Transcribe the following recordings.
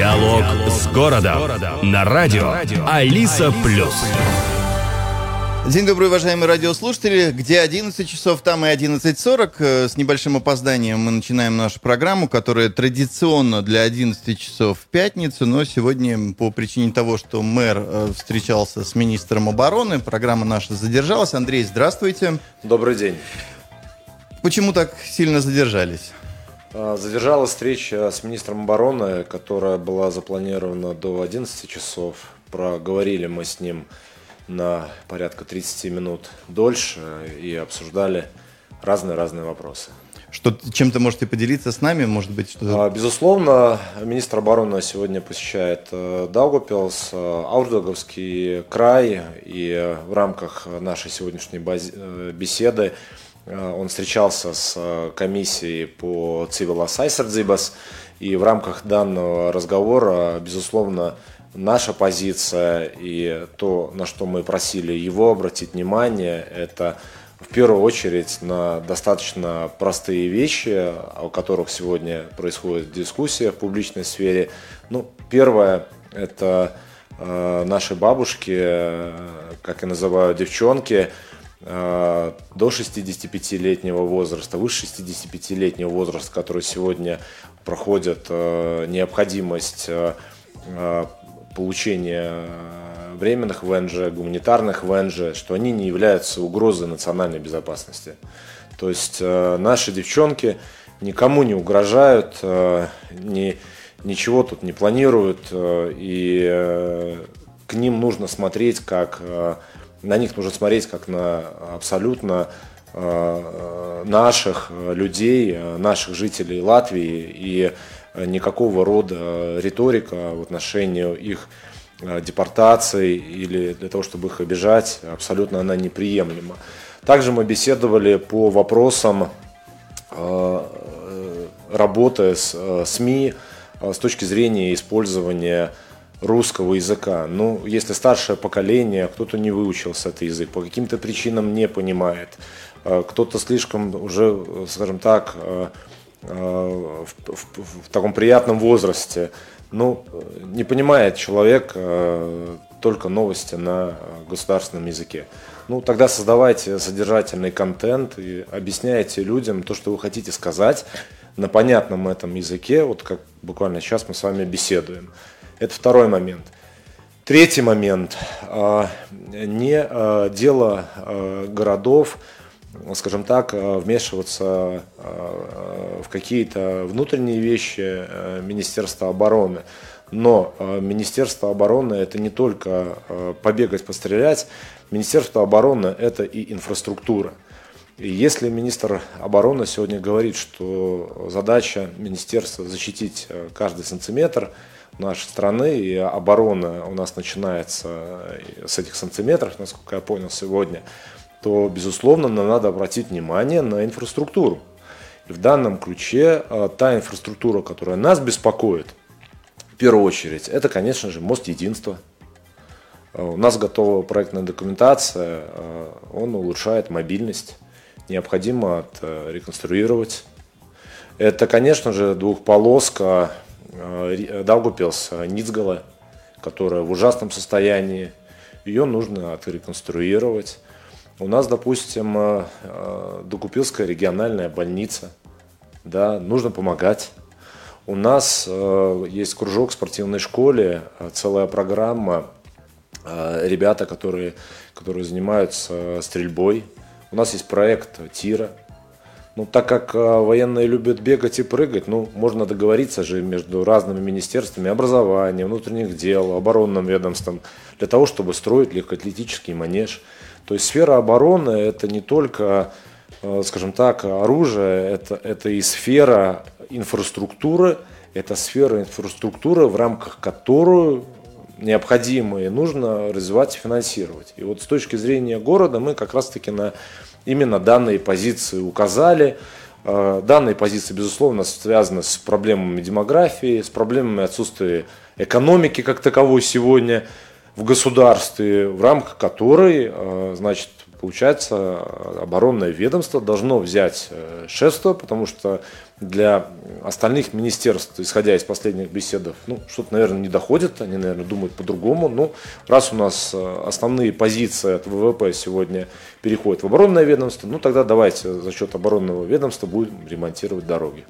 Диалог с городом на радио Алиса Плюс. День добрый, уважаемые радиослушатели. Где 11 часов, там и 11.40. Э, с небольшим опозданием мы начинаем нашу программу, которая традиционно для 11 часов в пятницу, но сегодня по причине того, что мэр э, встречался с министром обороны, программа наша задержалась. Андрей, здравствуйте. Добрый день. Почему так сильно задержались? А, задержалась встреча с министром обороны, которая была запланирована до 11 часов. Проговорили мы с ним на порядка 30 минут дольше и обсуждали разные-разные вопросы. Что, чем-то можете поделиться с нами, может быть, что а, Безусловно, министр обороны сегодня посещает э, Даугапилс, э, Аурдаговский край, и в рамках нашей сегодняшней э, беседы он встречался с комиссией по Civil Aizsardzības, и в рамках данного разговора, безусловно, наша позиция и то, на что мы просили его обратить внимание, это в первую очередь на достаточно простые вещи, о которых сегодня происходит дискуссия в публичной сфере. Ну, первое – это э, наши бабушки, э, как я называю, девчонки, э, до 65-летнего возраста, выше 65-летнего возраста, которые сегодня проходят э, необходимость э, получения э, временных ВНЖ, гуманитарных ВНЖ, что они не являются угрозой национальной безопасности. То есть э, наши девчонки никому не угрожают, э, ни, ничего тут не планируют, и к ним нужно смотреть как на них нужно смотреть как на абсолютно наших людей, наших жителей Латвии и Э, никакого рода риторика в отношении их э, депортации или для того, чтобы их обижать, абсолютно она неприемлема. Также мы беседовали по вопросам э, работы с СМИ с точки зрения использования русского языка. Ну, если старшее поколение, кто-то не выучился этот язык, по каким-то причинам не понимает, кто-то слишком уже, скажем так, Э, в, в, в таком приятном возрасте. Ну, не понимает человек э, только новости на государственном языке. Ну, тогда создавайте содержательный контент и объясняйте людям то, что вы хотите сказать на понятном этом языке, вот как буквально сейчас мы с вами беседуем. Это второй момент. Третий момент. Э, не дело городов, скажем так, вмешиваться в какие-то внутренние вещи Министерства обороны. Но Министерство обороны это не только побегать, пострелять. Министерство обороны это и инфраструктура. И если министр обороны сегодня говорит, что задача министерства защитить каждый сантиметр нашей страны, и оборона у нас начинается с этих сантиметров, насколько я понял сегодня, то, безусловно, нам надо обратить внимание на инфраструктуру. И в данном ключе а, та инфраструктура, которая нас беспокоит, в первую очередь, это, конечно же, мост единства. А, у нас готова проектная документация, он улучшает мобильность, необходимо реконструировать. Это, конечно же, двухполоска Даугупилс-Ницгала, которая в ужасном состоянии. Ее нужно отреконструировать. У нас, допустим, э, э, Докупилская региональная больница. Да, нужно помогать. У нас э, есть кружок в спортивной школе, целая программа, ребята, которые, которые занимаются стрельбой. У нас есть проект ТИРа. Ну, так как военные любят бегать и прыгать, ну, можно договориться же между разными министерствами образования, внутренних дел, оборонным ведомством, для того, чтобы строить легкоатлетический манеж – то есть сфера обороны это не только, э, скажем так, оружие, это, это и сфера инфраструктуры, это сфера инфраструктуры, в рамках которой необходимо и нужно развивать и финансировать. И вот с точки зрения города мы как раз-таки на именно данные позиции указали. Э, данные позиции, безусловно, связаны с проблемами демографии, с проблемами отсутствия экономики как таковой сегодня – в государстве, в рамках которой, э, значит, получается, оборонное ведомство должно взять э, шефство, потому что для остальных министерств, исходя из последних беседов, ну, что-то, наверное, не доходит, они, наверное, думают по-другому. Ну, раз у нас э, основные позиции от ВВП сегодня переходят в оборонное ведомство, ну, тогда давайте за счет оборонного ведомства будем ремонтировать дороги.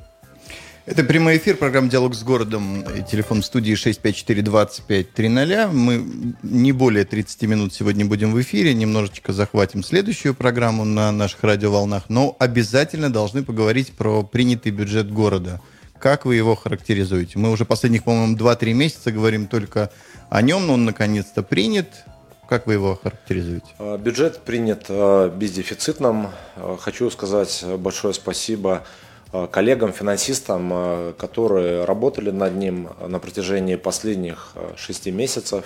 Это прямой эфир, программа «Диалог с городом». Телефон в студии 654-2530. Мы не более 30 минут сегодня будем в эфире. Немножечко захватим следующую программу на наших радиоволнах. Но обязательно должны поговорить про принятый бюджет города. Как вы его характеризуете? Мы уже последних, по-моему, 2-3 месяца говорим только о нем, но он наконец-то принят. Как вы его характеризуете? А, бюджет принят а, бездефицитным. А, хочу сказать большое спасибо коллегам, финансистам, э, которые работали над ним на протяжении последних э, шести месяцев.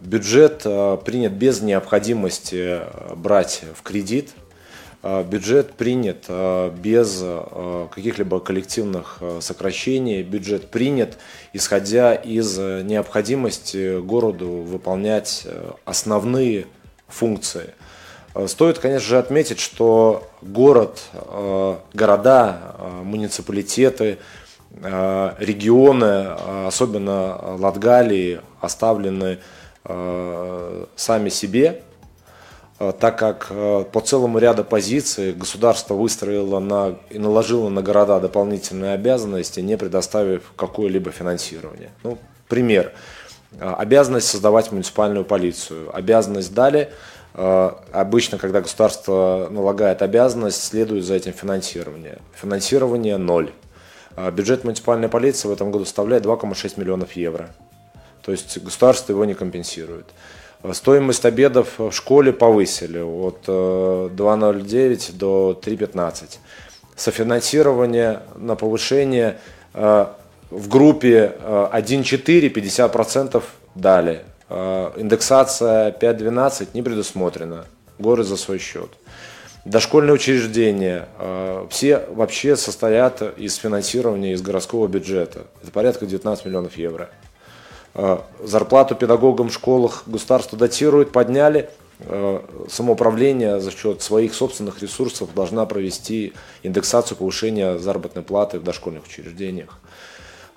Бюджет принят без необходимости брать в кредит. Бюджет принят без каких-либо коллективных сокращений. Бюджет принят, исходя из необходимости городу выполнять основные функции – Э, стоит, конечно же, отметить, что город, э, города, э, муниципалитеты, регионы, особенно Латгалии, оставлены сами себе, так как по целому ряду позиций государство выстроило на, и наложило на города дополнительные обязанности, не предоставив какое-либо финансирование. Ну, пример. Обязанность создавать муниципальную полицию. Обязанность дали – Э, обычно, когда государство налагает обязанность, следует за этим финансирование. Финансирование ноль. Э, бюджет муниципальной полиции в этом году составляет 2,6 миллионов евро. То есть государство его не компенсирует. Э, стоимость обедов в школе повысили от 2,09 до 3,15. Софинансирование на повышение в группе 1,4 50% дали. Э, индексация 5.12 не предусмотрена. Горы за свой счет. Дошкольные учреждения, э, все вообще состоят из финансирования из городского бюджета. Это порядка 19 миллионов евро. Э, зарплату педагогам в школах государство датирует, подняли. Самоуправление за счет своих собственных ресурсов должна провести индексацию повышения заработной платы в дошкольных учреждениях.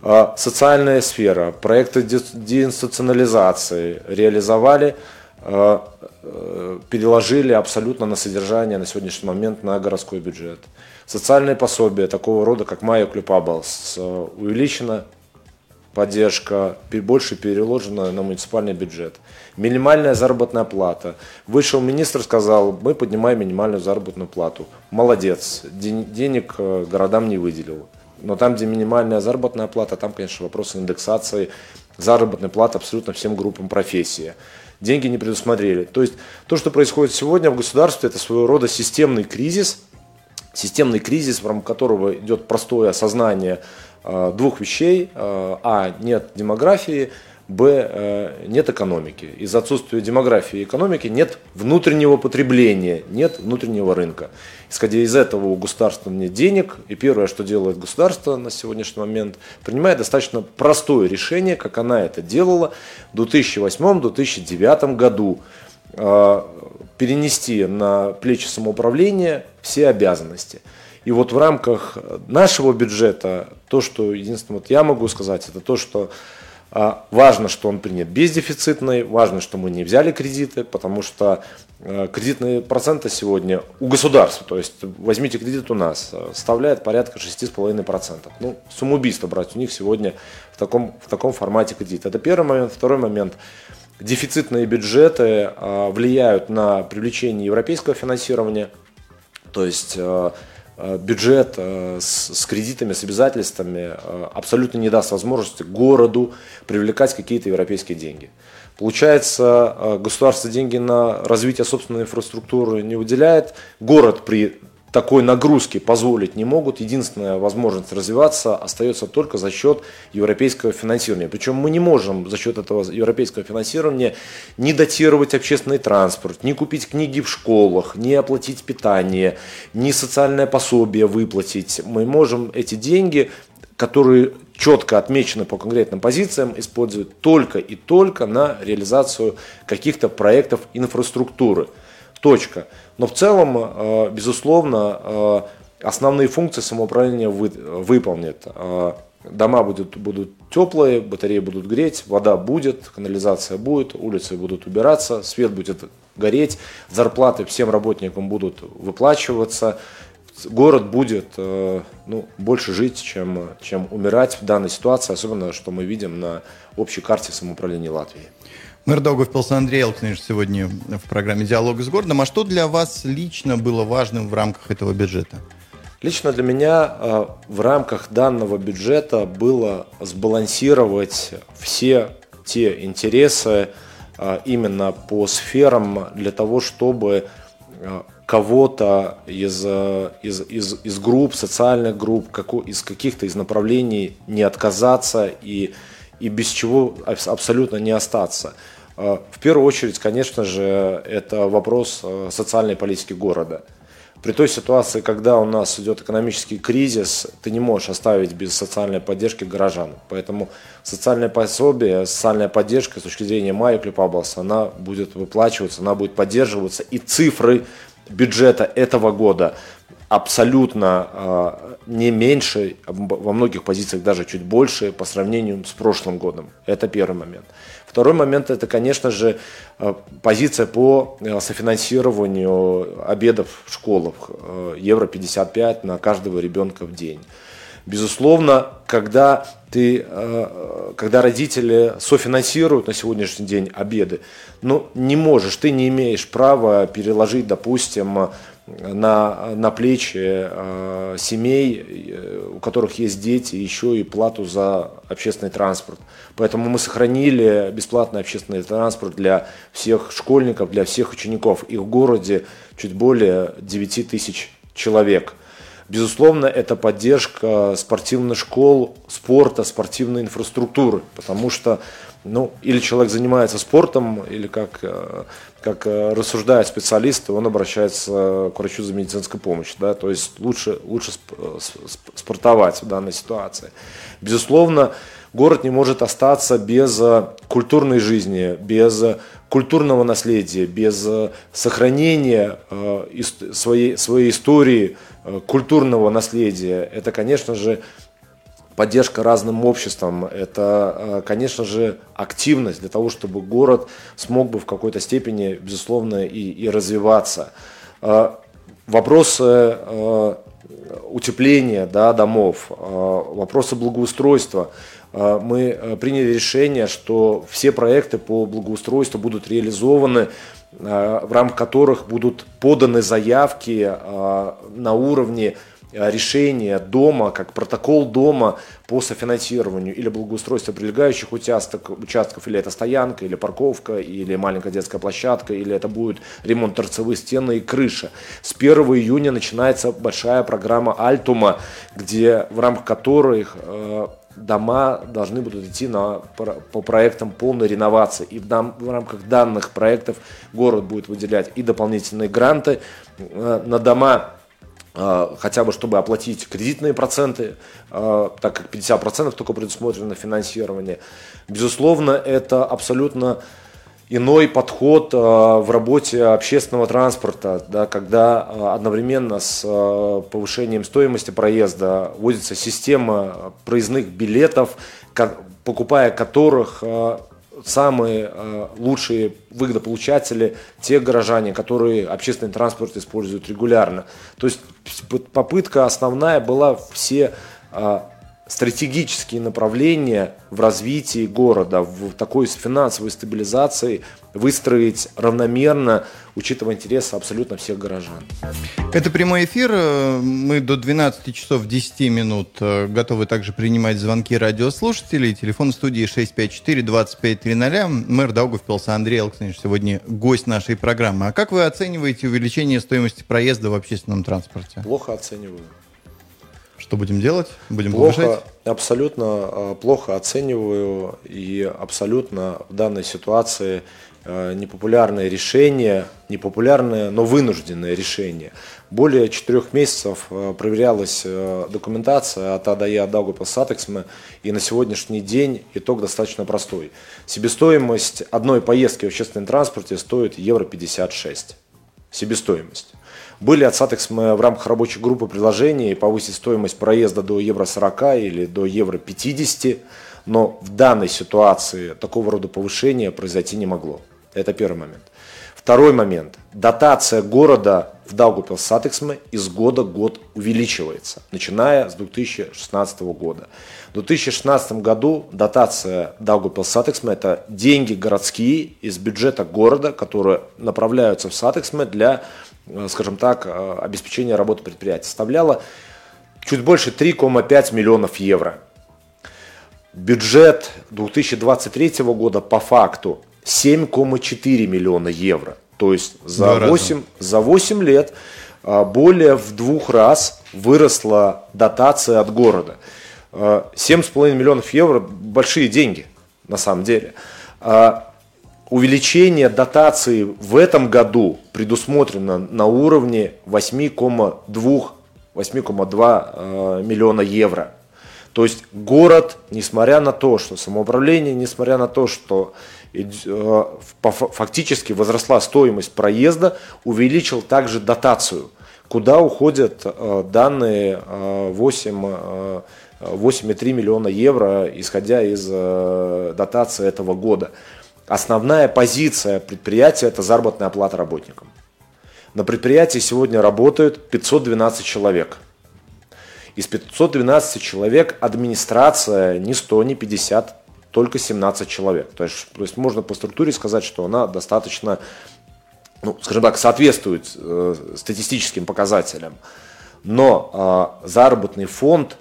А, социальная сфера, проекты деинституционализации реализовали, а, э, переложили абсолютно на содержание на сегодняшний момент на городской бюджет. Социальные пособия такого рода, как Майя Клюпабалс, увеличена поддержка, больше переложена на муниципальный бюджет. Минимальная заработная плата. Вышел министр, сказал, мы поднимаем минимальную заработную плату. Молодец, денег э, городам не выделил. Но там, где минимальная заработная плата, там, конечно, вопрос индексации заработной платы абсолютно всем группам профессии. Деньги не предусмотрели. То есть то, что происходит сегодня в государстве, это своего рода системный кризис, системный кризис, в рамках которого идет простое осознание э, двух вещей. Э, а, нет демографии, Б. Э, нет экономики. Из-за отсутствия демографии и экономики нет внутреннего потребления, нет внутреннего рынка. Исходя из этого у государства нет денег, и первое, что делает государство на сегодняшний момент, принимает достаточно простое решение, как она это делала в 2008-2009 году, э, перенести на плечи самоуправления все обязанности. И вот в рамках нашего бюджета, то, что единственное вот я могу сказать, это то, что важно, что он принят бездефицитный, важно, что мы не взяли кредиты, потому что э, кредитные проценты сегодня у государства, то есть возьмите кредит у нас, э, составляет порядка 6,5%. Ну, самоубийство брать у них сегодня в таком, в таком формате кредит. Это первый момент. Второй момент. Дефицитные бюджеты э, влияют на привлечение европейского финансирования, то есть бюджет э, с, с кредитами, с обязательствами э, абсолютно не даст возможности городу привлекать какие-то европейские деньги. Получается, государство деньги на развитие собственной инфраструктуры не выделяет, город при такой нагрузки позволить не могут. Единственная возможность развиваться остается только за счет европейского финансирования. Причем мы не можем за счет этого европейского финансирования не датировать общественный транспорт, не купить книги в школах, не оплатить питание, не социальное пособие выплатить. Мы можем эти деньги которые четко отмечены по конкретным позициям, использовать только и только на реализацию каких-то проектов инфраструктуры. Точка. Но в целом, э, безусловно, э, основные функции самоуправления вы, выполнит. А, дома будут, будут теплые, батареи будут греть, вода будет, канализация будет, улицы будут убираться, свет будет гореть, зарплаты всем работникам будут выплачиваться, город будет э, ну, больше жить, чем, чем умирать в данной ситуации, особенно что мы видим на общей карте самоуправления Латвии. Мэр Даугавпилса Андрей Элкниш сегодня в программе «Диалог с городом». А что для вас лично было важным в рамках этого бюджета? Лично для меня э, в рамках данного бюджета было сбалансировать все те интересы э, именно по сферам для того, чтобы э, кого-то из, из, из, из групп, социальных групп, из каких-то из направлений не отказаться и, и без чего абсолютно не остаться. В первую очередь, конечно же, это вопрос социальной политики города – при той ситуации, когда у нас идет экономический кризис, ты не можешь оставить без социальной поддержки горожан. Поэтому социальное пособие, социальная поддержка с точки зрения Майя Клипаблса, она будет выплачиваться, она будет поддерживаться. И цифры бюджета этого года абсолютно э, не меньше, во многих позициях даже чуть больше по сравнению с прошлым годом. Это первый момент. Второй момент – это, конечно же, э, позиция по э, софинансированию обедов в школах. Э, евро 55 на каждого ребенка в день. Безусловно, когда, ты, когда родители софинансируют на сегодняшний день обеды, ну, не можешь, ты не имеешь права переложить, допустим, на, на плечи э, семей, э, у которых есть дети, еще и плату за общественный транспорт. Поэтому мы сохранили бесплатный общественный транспорт для всех школьников, для всех учеников. Их в городе чуть более 9 тысяч человек. Безусловно, это поддержка спортивных школ, спорта, спортивной инфраструктуры, потому что ну, или человек занимается спортом, или как, э, как э, рассуждают специалисты, он обращается к врачу за медицинской помощью. Да? То есть лучше, лучше спортовать в данной ситуации. Безусловно, город не может остаться без э, культурной жизни, без культурного наследия, без сохранения своей, своей истории, культурного наследия. Это, конечно же, поддержка разным обществам, это, э, конечно же, активность для того, чтобы город смог бы в какой-то степени, безусловно, и, и развиваться. Э, вопросы э, утепления да, домов, вопросы благоустройства. Мы приняли решение, что все проекты по благоустройству будут реализованы в рамках которых будут поданы заявки на уровне решение дома, как протокол дома по софинансированию или благоустройству прилегающих участок, участков, или это стоянка, или парковка, или маленькая детская площадка, или это будет ремонт торцевых стен и крыша. С 1 июня начинается большая программа Альтума, где в рамках которых э, дома должны будут идти на, по проектам полной реновации. И в, дам, в рамках данных проектов город будет выделять и дополнительные гранты э, на дома хотя бы чтобы оплатить кредитные проценты, а, так как 50% только предусмотрено финансирование. Безусловно, это абсолютно иной подход а, в работе общественного транспорта, да, когда одновременно с повышением стоимости проезда вводится система проездных билетов, покупая которых самые э, лучшие выгодополучатели, те горожане, которые общественный транспорт используют регулярно. То есть попытка основная была все э, стратегические направления в развитии города, в такой финансовой стабилизации выстроить равномерно, учитывая интересы абсолютно всех горожан. Это прямой эфир. Мы до 12 часов 10 минут э, готовы также принимать звонки радиослушателей. Телефон студии 654-2530. Мэр Даугавпилса Андрей Александрович сегодня гость нашей программы. А как вы оцениваете увеличение стоимости проезда в общественном транспорте? Плохо оцениваю. Что будем делать? Будем плохо, повышать? Абсолютно э, плохо оцениваю и абсолютно в данной ситуации э, непопулярное решение, непопулярное, но вынужденное решение. Более четырех месяцев э, проверялась документация от А до Я Даугавпилс Сатиксме, и на сегодняшний день итог достаточно простой. Себестоимость одной поездки в общественном транспорте стоит евро 56. себестоимость. Были от Сатиксме в рамках рабочей группы предложения повысить стоимость проезда до евро 40 или до евро 50, но в данной ситуации такого рода повышения произойти не могло. Это первый момент. Второй момент. Дотация города в Даугавпилс Сатиксме из года в год увеличивается, начиная с 2016 года. В 2016 году дотация Даугавпилс Сатиксме – это деньги городские из бюджета города, которые направляются в Сатиксме для, э, скажем так, э, обеспечения работы предприятия. Составляла чуть больше 3,5 миллионов евро. Бюджет 2023 года по факту 7,4 миллиона евро. То есть за 8, за 8 лет а, более в двух раз выросла дотация от города. 7,5 а, миллионов евро – большие деньги, на самом деле. А, увеличение дотации в этом году предусмотрено на уровне 8,2 8,2 миллиона евро. То есть город, несмотря на то, что самоуправление, несмотря на то, что фактически возросла стоимость проезда, увеличил также дотацию, куда уходят э, данные 8, э, 8,3 миллиона евро, исходя из дотации этого года. Основная позиция предприятия – это заработная плата работникам. На предприятии сегодня работают 512 человек. Из 512 человек администрация не 100, не 50 только 17 человек. То есть, то есть можно по структуре сказать, что она достаточно, ну, скажем так, соответствует э, статистическим показателям. Но э, заработный фонд,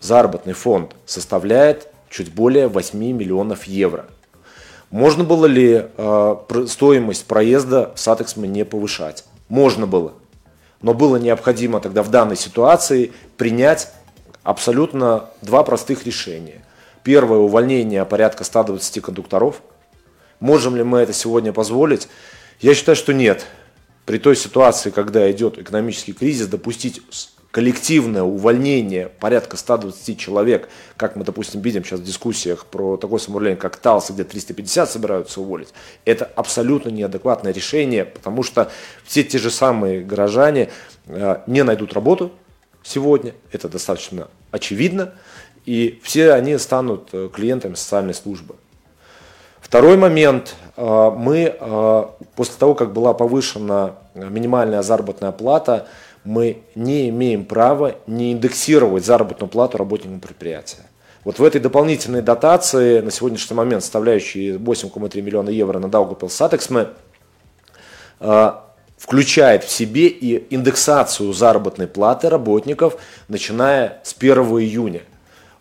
заработный фонд составляет чуть более 8 миллионов евро. Можно было ли э, стоимость проезда в Сатиксме не повышать? Можно было. Но было необходимо тогда в данной ситуации принять абсолютно два простых решения – Первое увольнение порядка 120 кондукторов. Можем ли мы это сегодня позволить? Я считаю, что нет. При той ситуации, когда идет экономический кризис, допустить коллективное увольнение порядка 120 человек, как мы, допустим, видим сейчас в дискуссиях про такое самоуправление, как ТАЛС, где 350 собираются уволить, это абсолютно неадекватное решение, потому что все те же самые горожане э, не найдут работу сегодня, это достаточно очевидно, и все они станут э, клиентами социальной службы. Второй момент. Э, мы э, после того, как была повышена минимальная заработная плата, мы не имеем права не индексировать заработную плату работникам предприятия. Вот в этой дополнительной дотации, на сегодняшний момент составляющей 8,3 миллиона евро на Даугавпилс Сатиксме, включает в себе и индексацию заработной платы работников, начиная с 1 июня.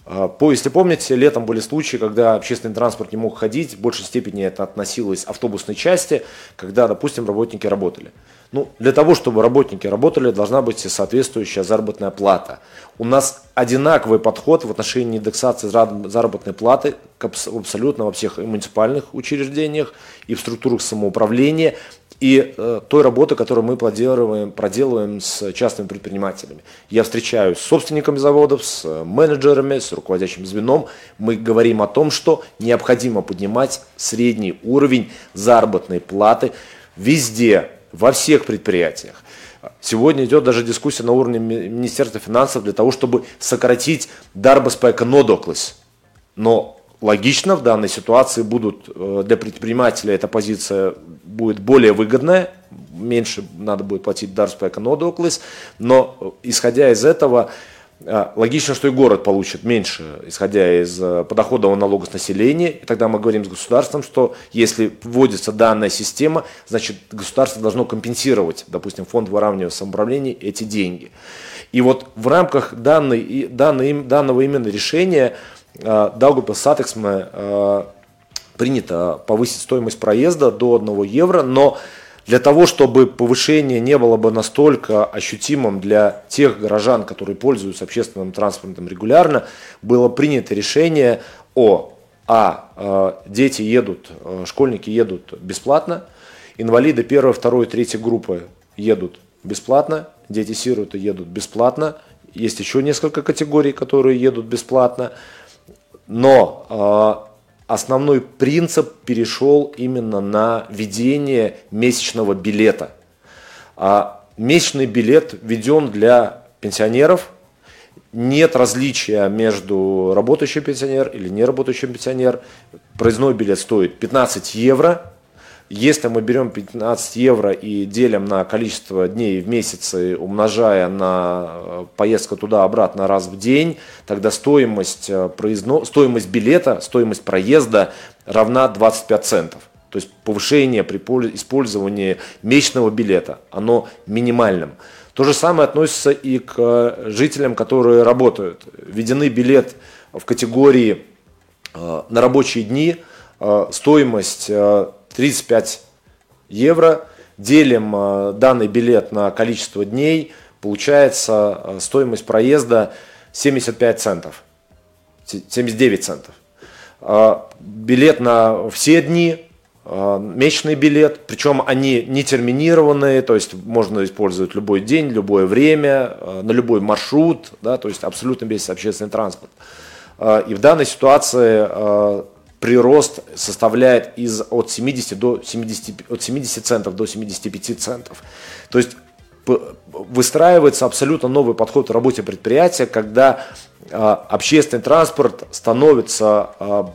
А, по, если помните, летом были случаи, когда общественный транспорт не мог ходить, в большей степени это относилось к автобусной части, когда, допустим, работники работали. Ну, для того, чтобы работники работали, должна быть соответствующая заработная плата. У нас одинаковый подход в отношении индексации заработной платы абсолютно во всех муниципальных учреждениях и в структурах самоуправления и э, той работы, которую мы проделываем, проделываем с частными предпринимателями. Я встречаюсь с собственниками заводов, с э, менеджерами, с руководящим звеном. Мы говорим о том, что необходимо поднимать средний уровень заработной платы везде, во всех предприятиях. Сегодня идет даже дискуссия на уровне Министерства финансов для того, чтобы сократить дарбоспека нодоклыс. Но логично в данной ситуации будут э, для предпринимателя эта позиция будет более выгодная, меньше надо будет платить дарспека нодоклыс, но э, исходя из этого э, логично, что и город получит меньше, исходя из подоходного налога с населения, и тогда мы говорим с государством, что если вводится данная система, значит государство должно компенсировать, допустим, фонд выравнивания самоуправления эти деньги. И вот в рамках данной, данной, данного именно решения Э, Даугавпилс Сатиксме э, принято повысить стоимость проезда до 1 евро, но для того, чтобы повышение не было бы настолько ощутимым для тех горожан, которые пользуются общественным транспортом регулярно, было принято решение о а, э, дети едут, школьники едут бесплатно, инвалиды первой, второй, третьей группы едут бесплатно, дети-сироты едут бесплатно, есть еще несколько категорий, которые едут бесплатно, но э, основной принцип перешел именно на введение месячного билета. А месячный билет введен для пенсионеров. Нет различия между работающим пенсионер или неработающим пенсионер. Проездной билет стоит 15 евро. Если мы берем 15 евро и делим на количество дней в месяц, умножая на э, поездку туда-обратно раз в день, тогда стоимость, э, проездно... стоимость билета, стоимость проезда равна 25 центов. То есть повышение при использовании месячного билета, оно минимальным. То же самое относится и к э, жителям, которые работают. Введены билет в категории на рабочие дни, стоимость 35 евро, делим данный билет на количество дней, получается стоимость проезда 75 центов, 79 центов. Билет на все дни Э, месячный билет, причем они не терминированные, то есть можно использовать любой день, любое время, э, на любой маршрут, да, то есть абсолютно весь общественный транспорт. Э, и в данной ситуации прирост составляет из, от, 70 до 70, от 70 центов до 75 центов. То есть выстраивается абсолютно новый подход к работе предприятия, когда общественный транспорт становится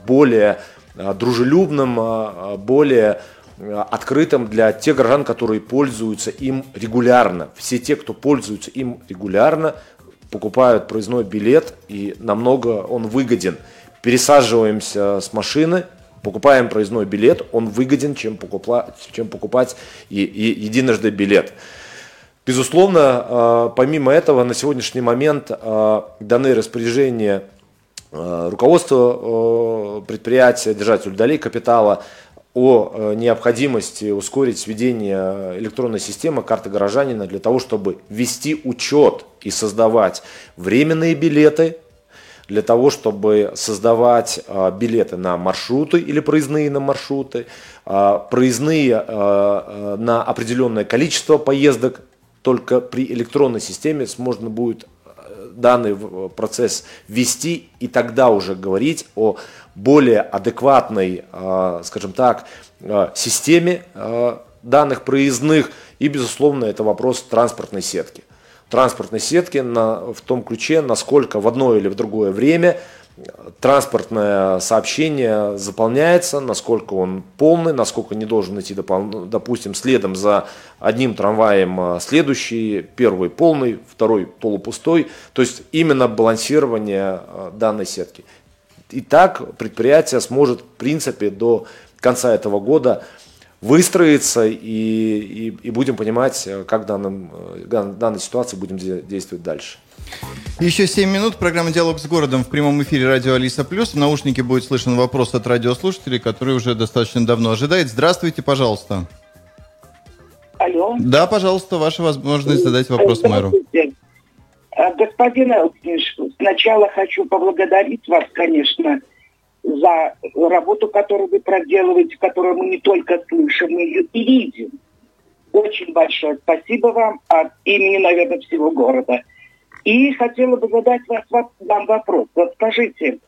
более Э, дружелюбным, более открытым для тех граждан, которые пользуются им регулярно. Все те, кто пользуются им регулярно, покупают проездной билет, и намного он выгоден. Пересаживаемся с машины, покупаем проездной билет, он выгоден, чем покупать, чем покупать и, и единожды билет. Безусловно, помимо этого, на сегодняшний момент данные распоряжения руководство э, предприятия, держателю долей капитала о необходимости ускорить введение электронной системы карты горожанина для того, чтобы вести учет и создавать временные билеты, для того, чтобы создавать билеты на маршруты или проездные на маршруты, проездные на определенное количество поездок, только при электронной системе можно будет данный процесс вести и тогда уже говорить о более адекватной, а, скажем так, а, системе а, данных проездных. И, безусловно, это вопрос транспортной сетки. Транспортной сетки на, в том ключе, насколько в одно или в другое время транспортное сообщение заполняется, насколько он полный, насколько не должен идти, допустим, следом за одним трамваем а, следующий, первый полный, второй полупустой. То есть именно балансирование а, данной сетки. И так предприятие сможет, в принципе, до конца этого года выстроиться и, и, и будем понимать, как в данном, э, данной ситуации будем действовать дальше. Еще 7 минут. Программа «Диалог с городом» в прямом эфире радио Алиса Плюс. В наушнике будет слышен вопрос от радиослушателей, который уже достаточно давно ожидает. Здравствуйте, пожалуйста. Алло. Да, пожалуйста, ваша возможность задать вопрос мэру. А, господин Элкниш, сначала хочу поблагодарить вас, конечно, за работу, которую вы проделываете, которую мы не только слышим, мы ее и видим. Очень большое спасибо вам от имени, наверное, всего города. И хотела бы задать вас, вам вопрос. Вот скажите,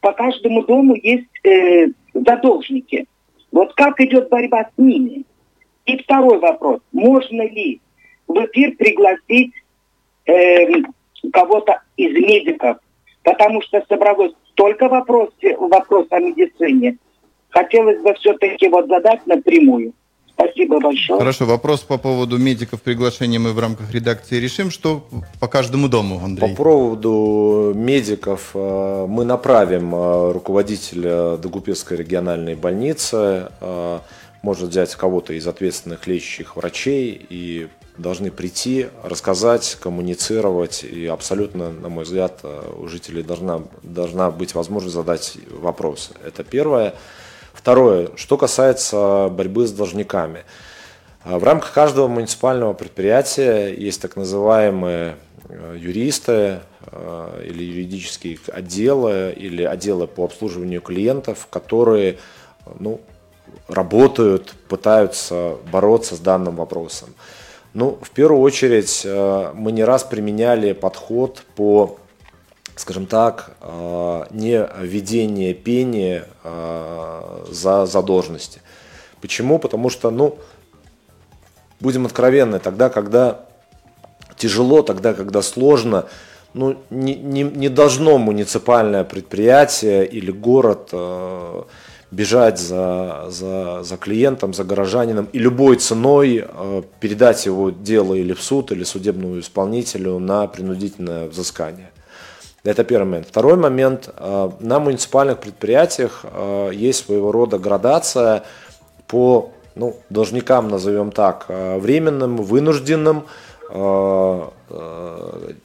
по каждому дому есть э, задолжники. Вот как идет борьба с ними? И второй вопрос. Можно ли в эфир пригласить э, кого-то из медиков? Потому что собралось столько вопросов, вопрос о медицине. Хотелось бы все-таки вот задать напрямую. Спасибо большое. Хорошо, вопрос по поводу медиков приглашения мы в рамках редакции решим. Что по каждому дому, Андрей? По поводу медиков э, мы направим э, руководителя Дагупецкой региональной больницы, э, может взять кого-то из ответственных лечащих врачей и должны прийти, рассказать, коммуницировать. И абсолютно, на мой взгляд, у жителей должна, должна быть возможность задать вопросы. Это первое. Второе, что касается борьбы с должниками. А, в рамках каждого муниципального предприятия есть так называемые э, юристы э, или юридические отделы или отделы по обслуживанию клиентов, которые ну, работают, пытаются бороться с данным вопросом. Ну, в первую очередь, э, мы не раз применяли подход по скажем так, э, не введение пени э, за задолженности. Почему? Потому что, ну, будем откровенны, тогда, когда тяжело, тогда, когда сложно, ну, не, не, не должно муниципальное предприятие или город бежать за, за, за клиентом, за горожанином и любой ценой э, передать его дело или в суд, или судебному исполнителю на принудительное взыскание. Это первый момент. Второй момент. Э, на муниципальных предприятиях э, есть своего рода градация по ну, должникам, назовем так, э, временным, вынужденным,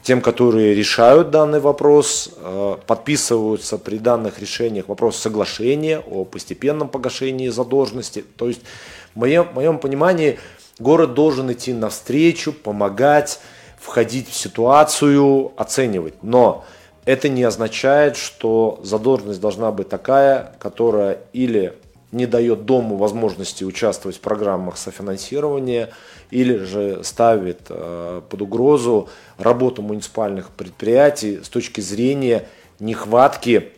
тем, которые решают данный вопрос, подписываются при данных решениях вопрос соглашения о постепенном погашении задолженности. То есть, в моем, в моем понимании, город должен идти навстречу, помогать, входить в ситуацию, оценивать. Но это не означает, что задолженность должна быть такая, которая или не дает дому возможности участвовать в программах софинансирования, или же ставит э, под угрозу работу муниципальных предприятий с точки зрения нехватки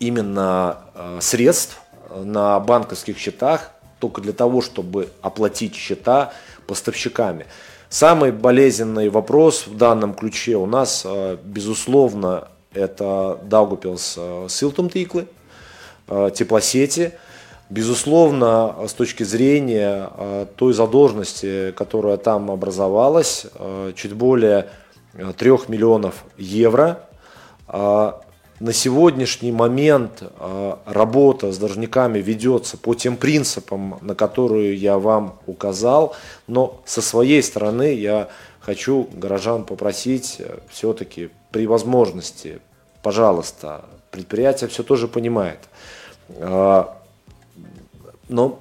именно э, средств на банковских счетах только для того, чтобы оплатить счета поставщиками. Самый болезненный вопрос в данном ключе у нас, э, безусловно, это Даугупилс э, Силтум Тиклы, э, теплосети. Безусловно, с точки зрения той задолженности, которая там образовалась, чуть более 3 миллионов евро, на сегодняшний момент а, работа с должниками ведется по тем принципам, на которые я вам указал, но со своей стороны я хочу горожан попросить э, все-таки при возможности, пожалуйста, предприятие все тоже понимает, а, но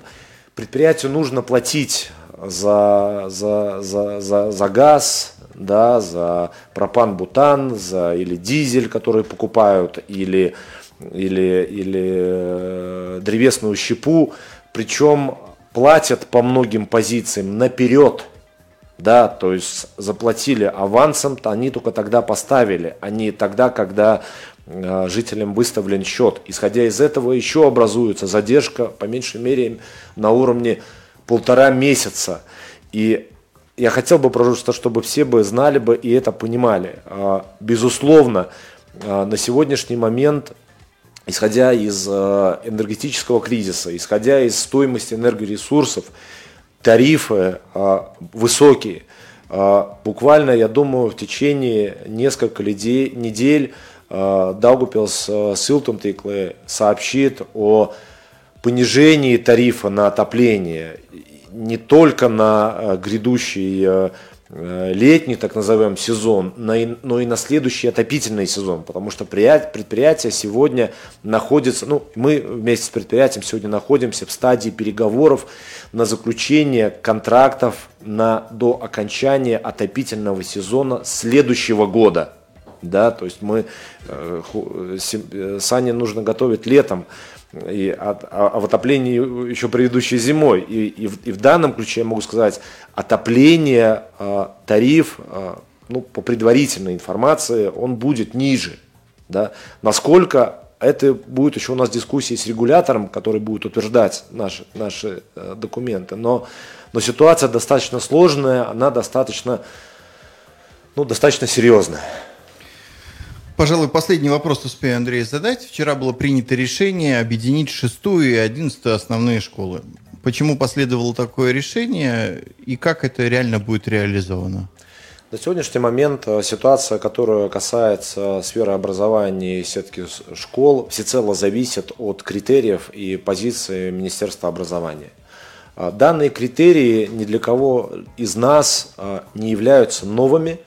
предприятию нужно платить за, за, за, за, за газ, да, за пропан-бутан, за или дизель, который покупают, или, или, или э, древесную щепу, причем платят по многим позициям наперед, да, то есть заплатили авансом, то они только тогда поставили, а не тогда, когда жителям выставлен счет. Исходя из этого еще образуется задержка, по меньшей мере, на уровне полтора месяца. И я хотел бы просто, чтобы все бы знали бы и это понимали. А, безусловно, а, на сегодняшний момент, исходя из энергетического кризиса, исходя из стоимости энергоресурсов, тарифы высокие. Буквально, я думаю, в течение нескольких недель Даугупилс Силтумтиклы сообщит о понижении тарифа на отопление не только на э, грядущий э, э, летний, так называемый сезон, но и на следующий отопительный сезон, потому что предприятие сегодня находится, ну, мы вместе с предприятием сегодня находимся в стадии переговоров на заключение контрактов на, до окончания отопительного сезона следующего года. Да, то есть мы, Сане нужно готовить летом и, а, а в отоплении еще предыдущей зимой. И, и, в, и в данном ключе я могу сказать, отопление, а, тариф, а, ну, по предварительной информации, он будет ниже. Да? Насколько это будет еще у нас дискуссии с регулятором, который будет утверждать наши, наши э, документы. Но, но ситуация достаточно сложная, она достаточно, ну, достаточно серьезная. Пожалуй, последний вопрос успею, Андрей, задать. Вчера было принято решение объединить шестую и одиннадцатую основные школы. Почему последовало такое решение и как это реально будет реализовано? На сегодняшний момент э, ситуация, которая касается сферы образования и сетки школ, всецело зависит от критериев и позиции Министерства образования. Э, данные критерии ни для кого из нас э, не являются новыми.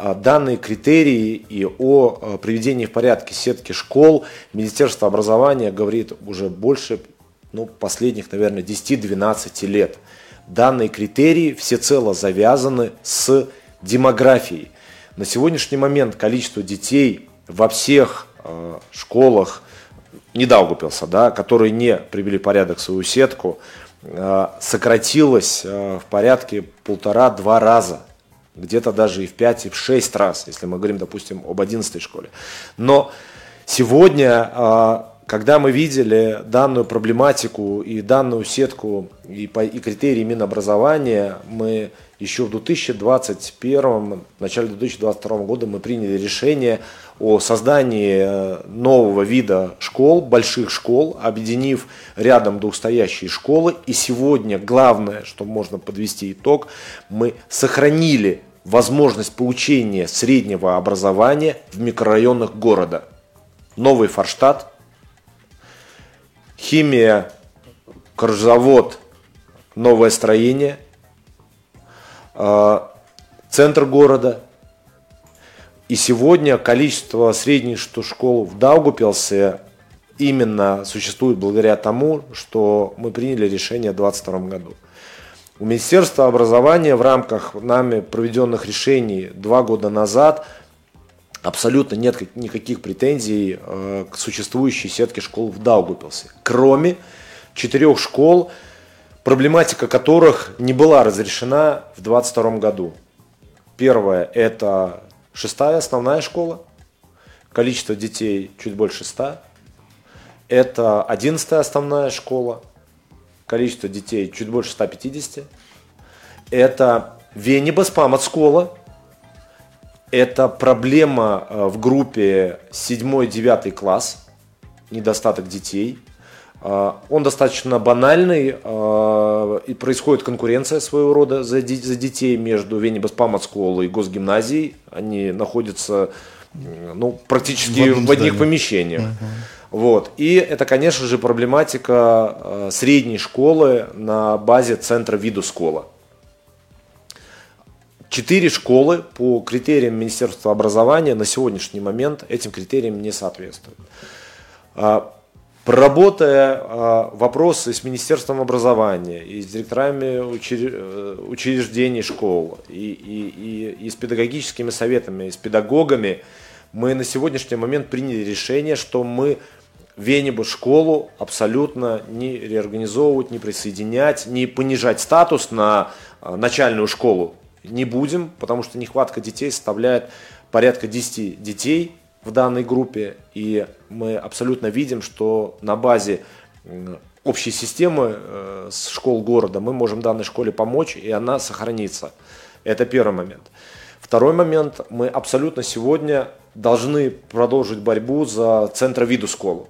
А, данные критерии и о а, приведении в порядке сетки школ Министерство образования говорит уже больше ну, последних, наверное, 10-12 лет. Данные критерии всецело завязаны с демографией. На сегодняшний момент количество детей во всех э, школах, не Даугупилса, да, которые не привели в порядок свою сетку, э, сократилось э, в порядке полтора-два раза где-то даже и в 5, и в 6 раз, если мы говорим, допустим, об 11 школе. Но сегодня а, когда мы видели данную проблематику и данную сетку и, по, и критерии Минобразования, мы еще в 2021, в начале 2022 года мы приняли решение о создании э, нового вида школ, больших школ, объединив рядом двухстоящие школы. И сегодня главное, что можно подвести итог, мы сохранили возможность получения среднего образования в микрорайонах города. Новый Форштадт, химия, коржзавод, новое строение, э, центр города. И сегодня количество средних школ в Даугупилсе именно существует благодаря тому, что мы приняли решение в 2022 году. У Министерства образования в рамках нами проведенных решений два года назад абсолютно нет никаких претензий э, к существующей сетке школ в Даугупилсе. Кроме четырех школ, проблематика которых не была разрешена в 2022 году. Первое – это шестая основная школа, количество детей чуть больше ста. Это одиннадцатая основная школа, количество детей чуть больше 150. Это Венебас Памацкола. Это проблема э, в группе 7-9 класс, недостаток детей. Э, он достаточно банальный, э, и происходит конкуренция своего рода за, детей между Венебас Памацколой и госгимназией. Они находятся ну, практически в, в одних здании. помещениях. Uh-huh. Вот. И это, конечно же, проблематика э, средней школы на базе центра виду школа. Четыре школы по критериям Министерства образования на сегодняшний момент этим критериям не соответствуют. А, проработая а, вопросы с Министерством образования и с директорами э, учреждений школ, и, и, и, и с педагогическими советами, и с педагогами, мы на сегодняшний момент приняли решение, что мы Венебу школу абсолютно не реорганизовывать, не присоединять, не понижать статус на а, начальную школу не будем, потому что нехватка детей составляет порядка 10 детей в данной группе, и мы абсолютно видим, что на базе общей системы э, с школ города мы можем данной школе помочь, и она сохранится. Это первый момент. Второй момент, мы абсолютно сегодня должны продолжить борьбу за центр виду школу.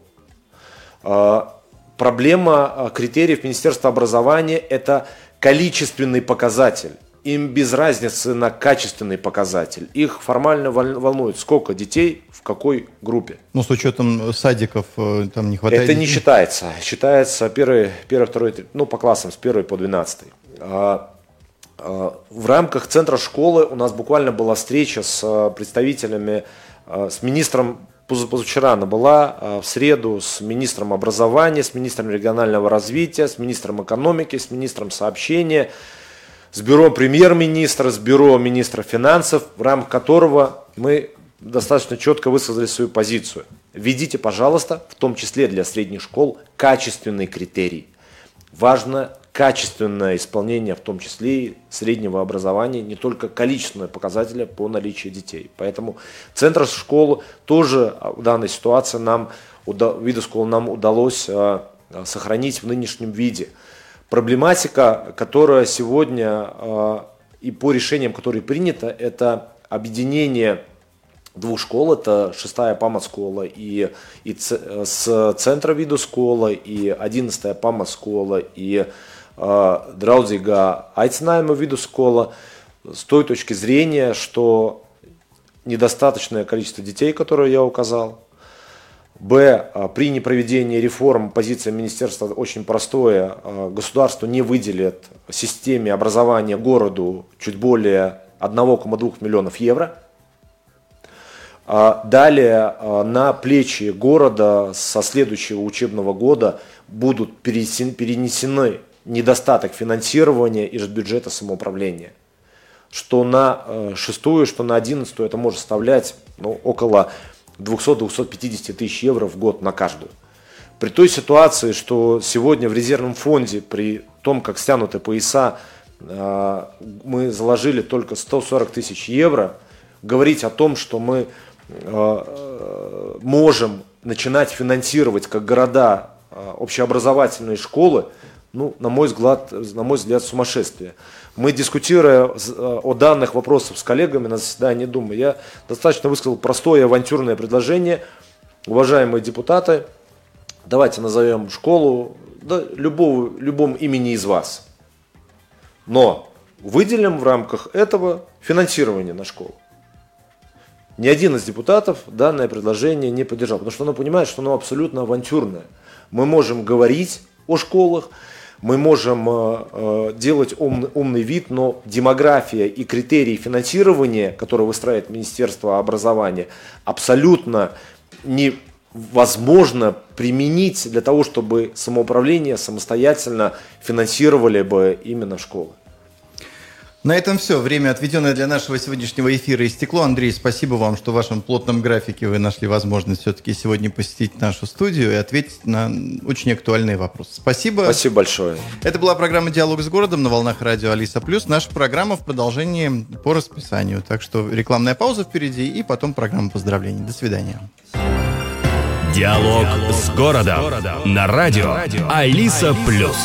А, проблема а, критериев Министерства образования – это количественный показатель. Им без разницы на качественный показатель. Их формально волнует, сколько детей в какой группе. Ну, с учетом садиков э, там не хватает Это детей. не считается. Считается первый, первый, второй, ну, по классам с первой по двенадцатый. А, в рамках центра школы у нас буквально была встреча с представителями, с министром позавчера она была а, в среду с министром образования, с министром регионального развития, с министром экономики, с министром сообщения, с бюро премьер-министра, с бюро министра финансов, в рамках которого мы достаточно четко высказали свою позицию. Введите, пожалуйста, в том числе для средних школ, качественный критерий. Важно качественное исполнение, в том числе и среднего образования, не только количественные показатели по наличию детей. Поэтому центр школы тоже в данной ситуации нам, виду школы нам удалось а, сохранить в нынешнем виде. Проблематика, которая сегодня а, и по решениям, которые приняты, это объединение двух школ, это шестая памат-школа и, и с центра виду школы, и одиннадцатая памат-школа, и draudzīgā aicinājuma vidusскола с той точки зрения, что недостаточное количество детей, которые я указал. Б. При непроведении реформ позиция министерства очень простое. Государство не выделит системе образования городу чуть более 1,2 миллионов евро. Далее на плечи города со следующего учебного года будут перенесены недостаток финансирования из бюджета самоуправления. Что на э, шестую, что на одиннадцатую это может составлять ну, около 200-250 тысяч евро в год на каждую. При той ситуации, что сегодня в резервном фонде, при том, как стянуты пояса, э, мы заложили только 140 тысяч евро, говорить о том, что мы э, можем начинать финансировать как города общеобразовательные школы, ну, на мой взгляд, на мой взгляд, сумасшествие. Мы, дискутируя а, о данных вопросах с коллегами на заседании Думы, я достаточно высказал простое авантюрное предложение. Уважаемые депутаты, давайте назовем школу да, любого, любом имени из вас. Но выделим в рамках этого финансирование на школу. Ни один из депутатов данное предложение не поддержал, потому что оно понимает, что оно абсолютно авантюрное. Мы можем говорить о школах, мы можем э, э, делать умный, умный вид, но демография и критерии финансирования, которые выстраивает Министерство образования, абсолютно невозможно применить для того, чтобы самоуправление самостоятельно финансировали бы именно школы. На этом все. Время, отведенное для нашего сегодняшнего эфира, истекло. Андрей, спасибо вам, что в вашем плотном графике вы нашли возможность все-таки сегодня посетить нашу студию и ответить на очень актуальные вопросы. Спасибо. Спасибо большое. Это была программа «Диалог с городом» на волнах радио «Алиса Плюс». Наша программа в продолжении по расписанию. Так что рекламная пауза впереди и потом программа поздравлений. До свидания. Диалог с городом на радио «Алиса Плюс».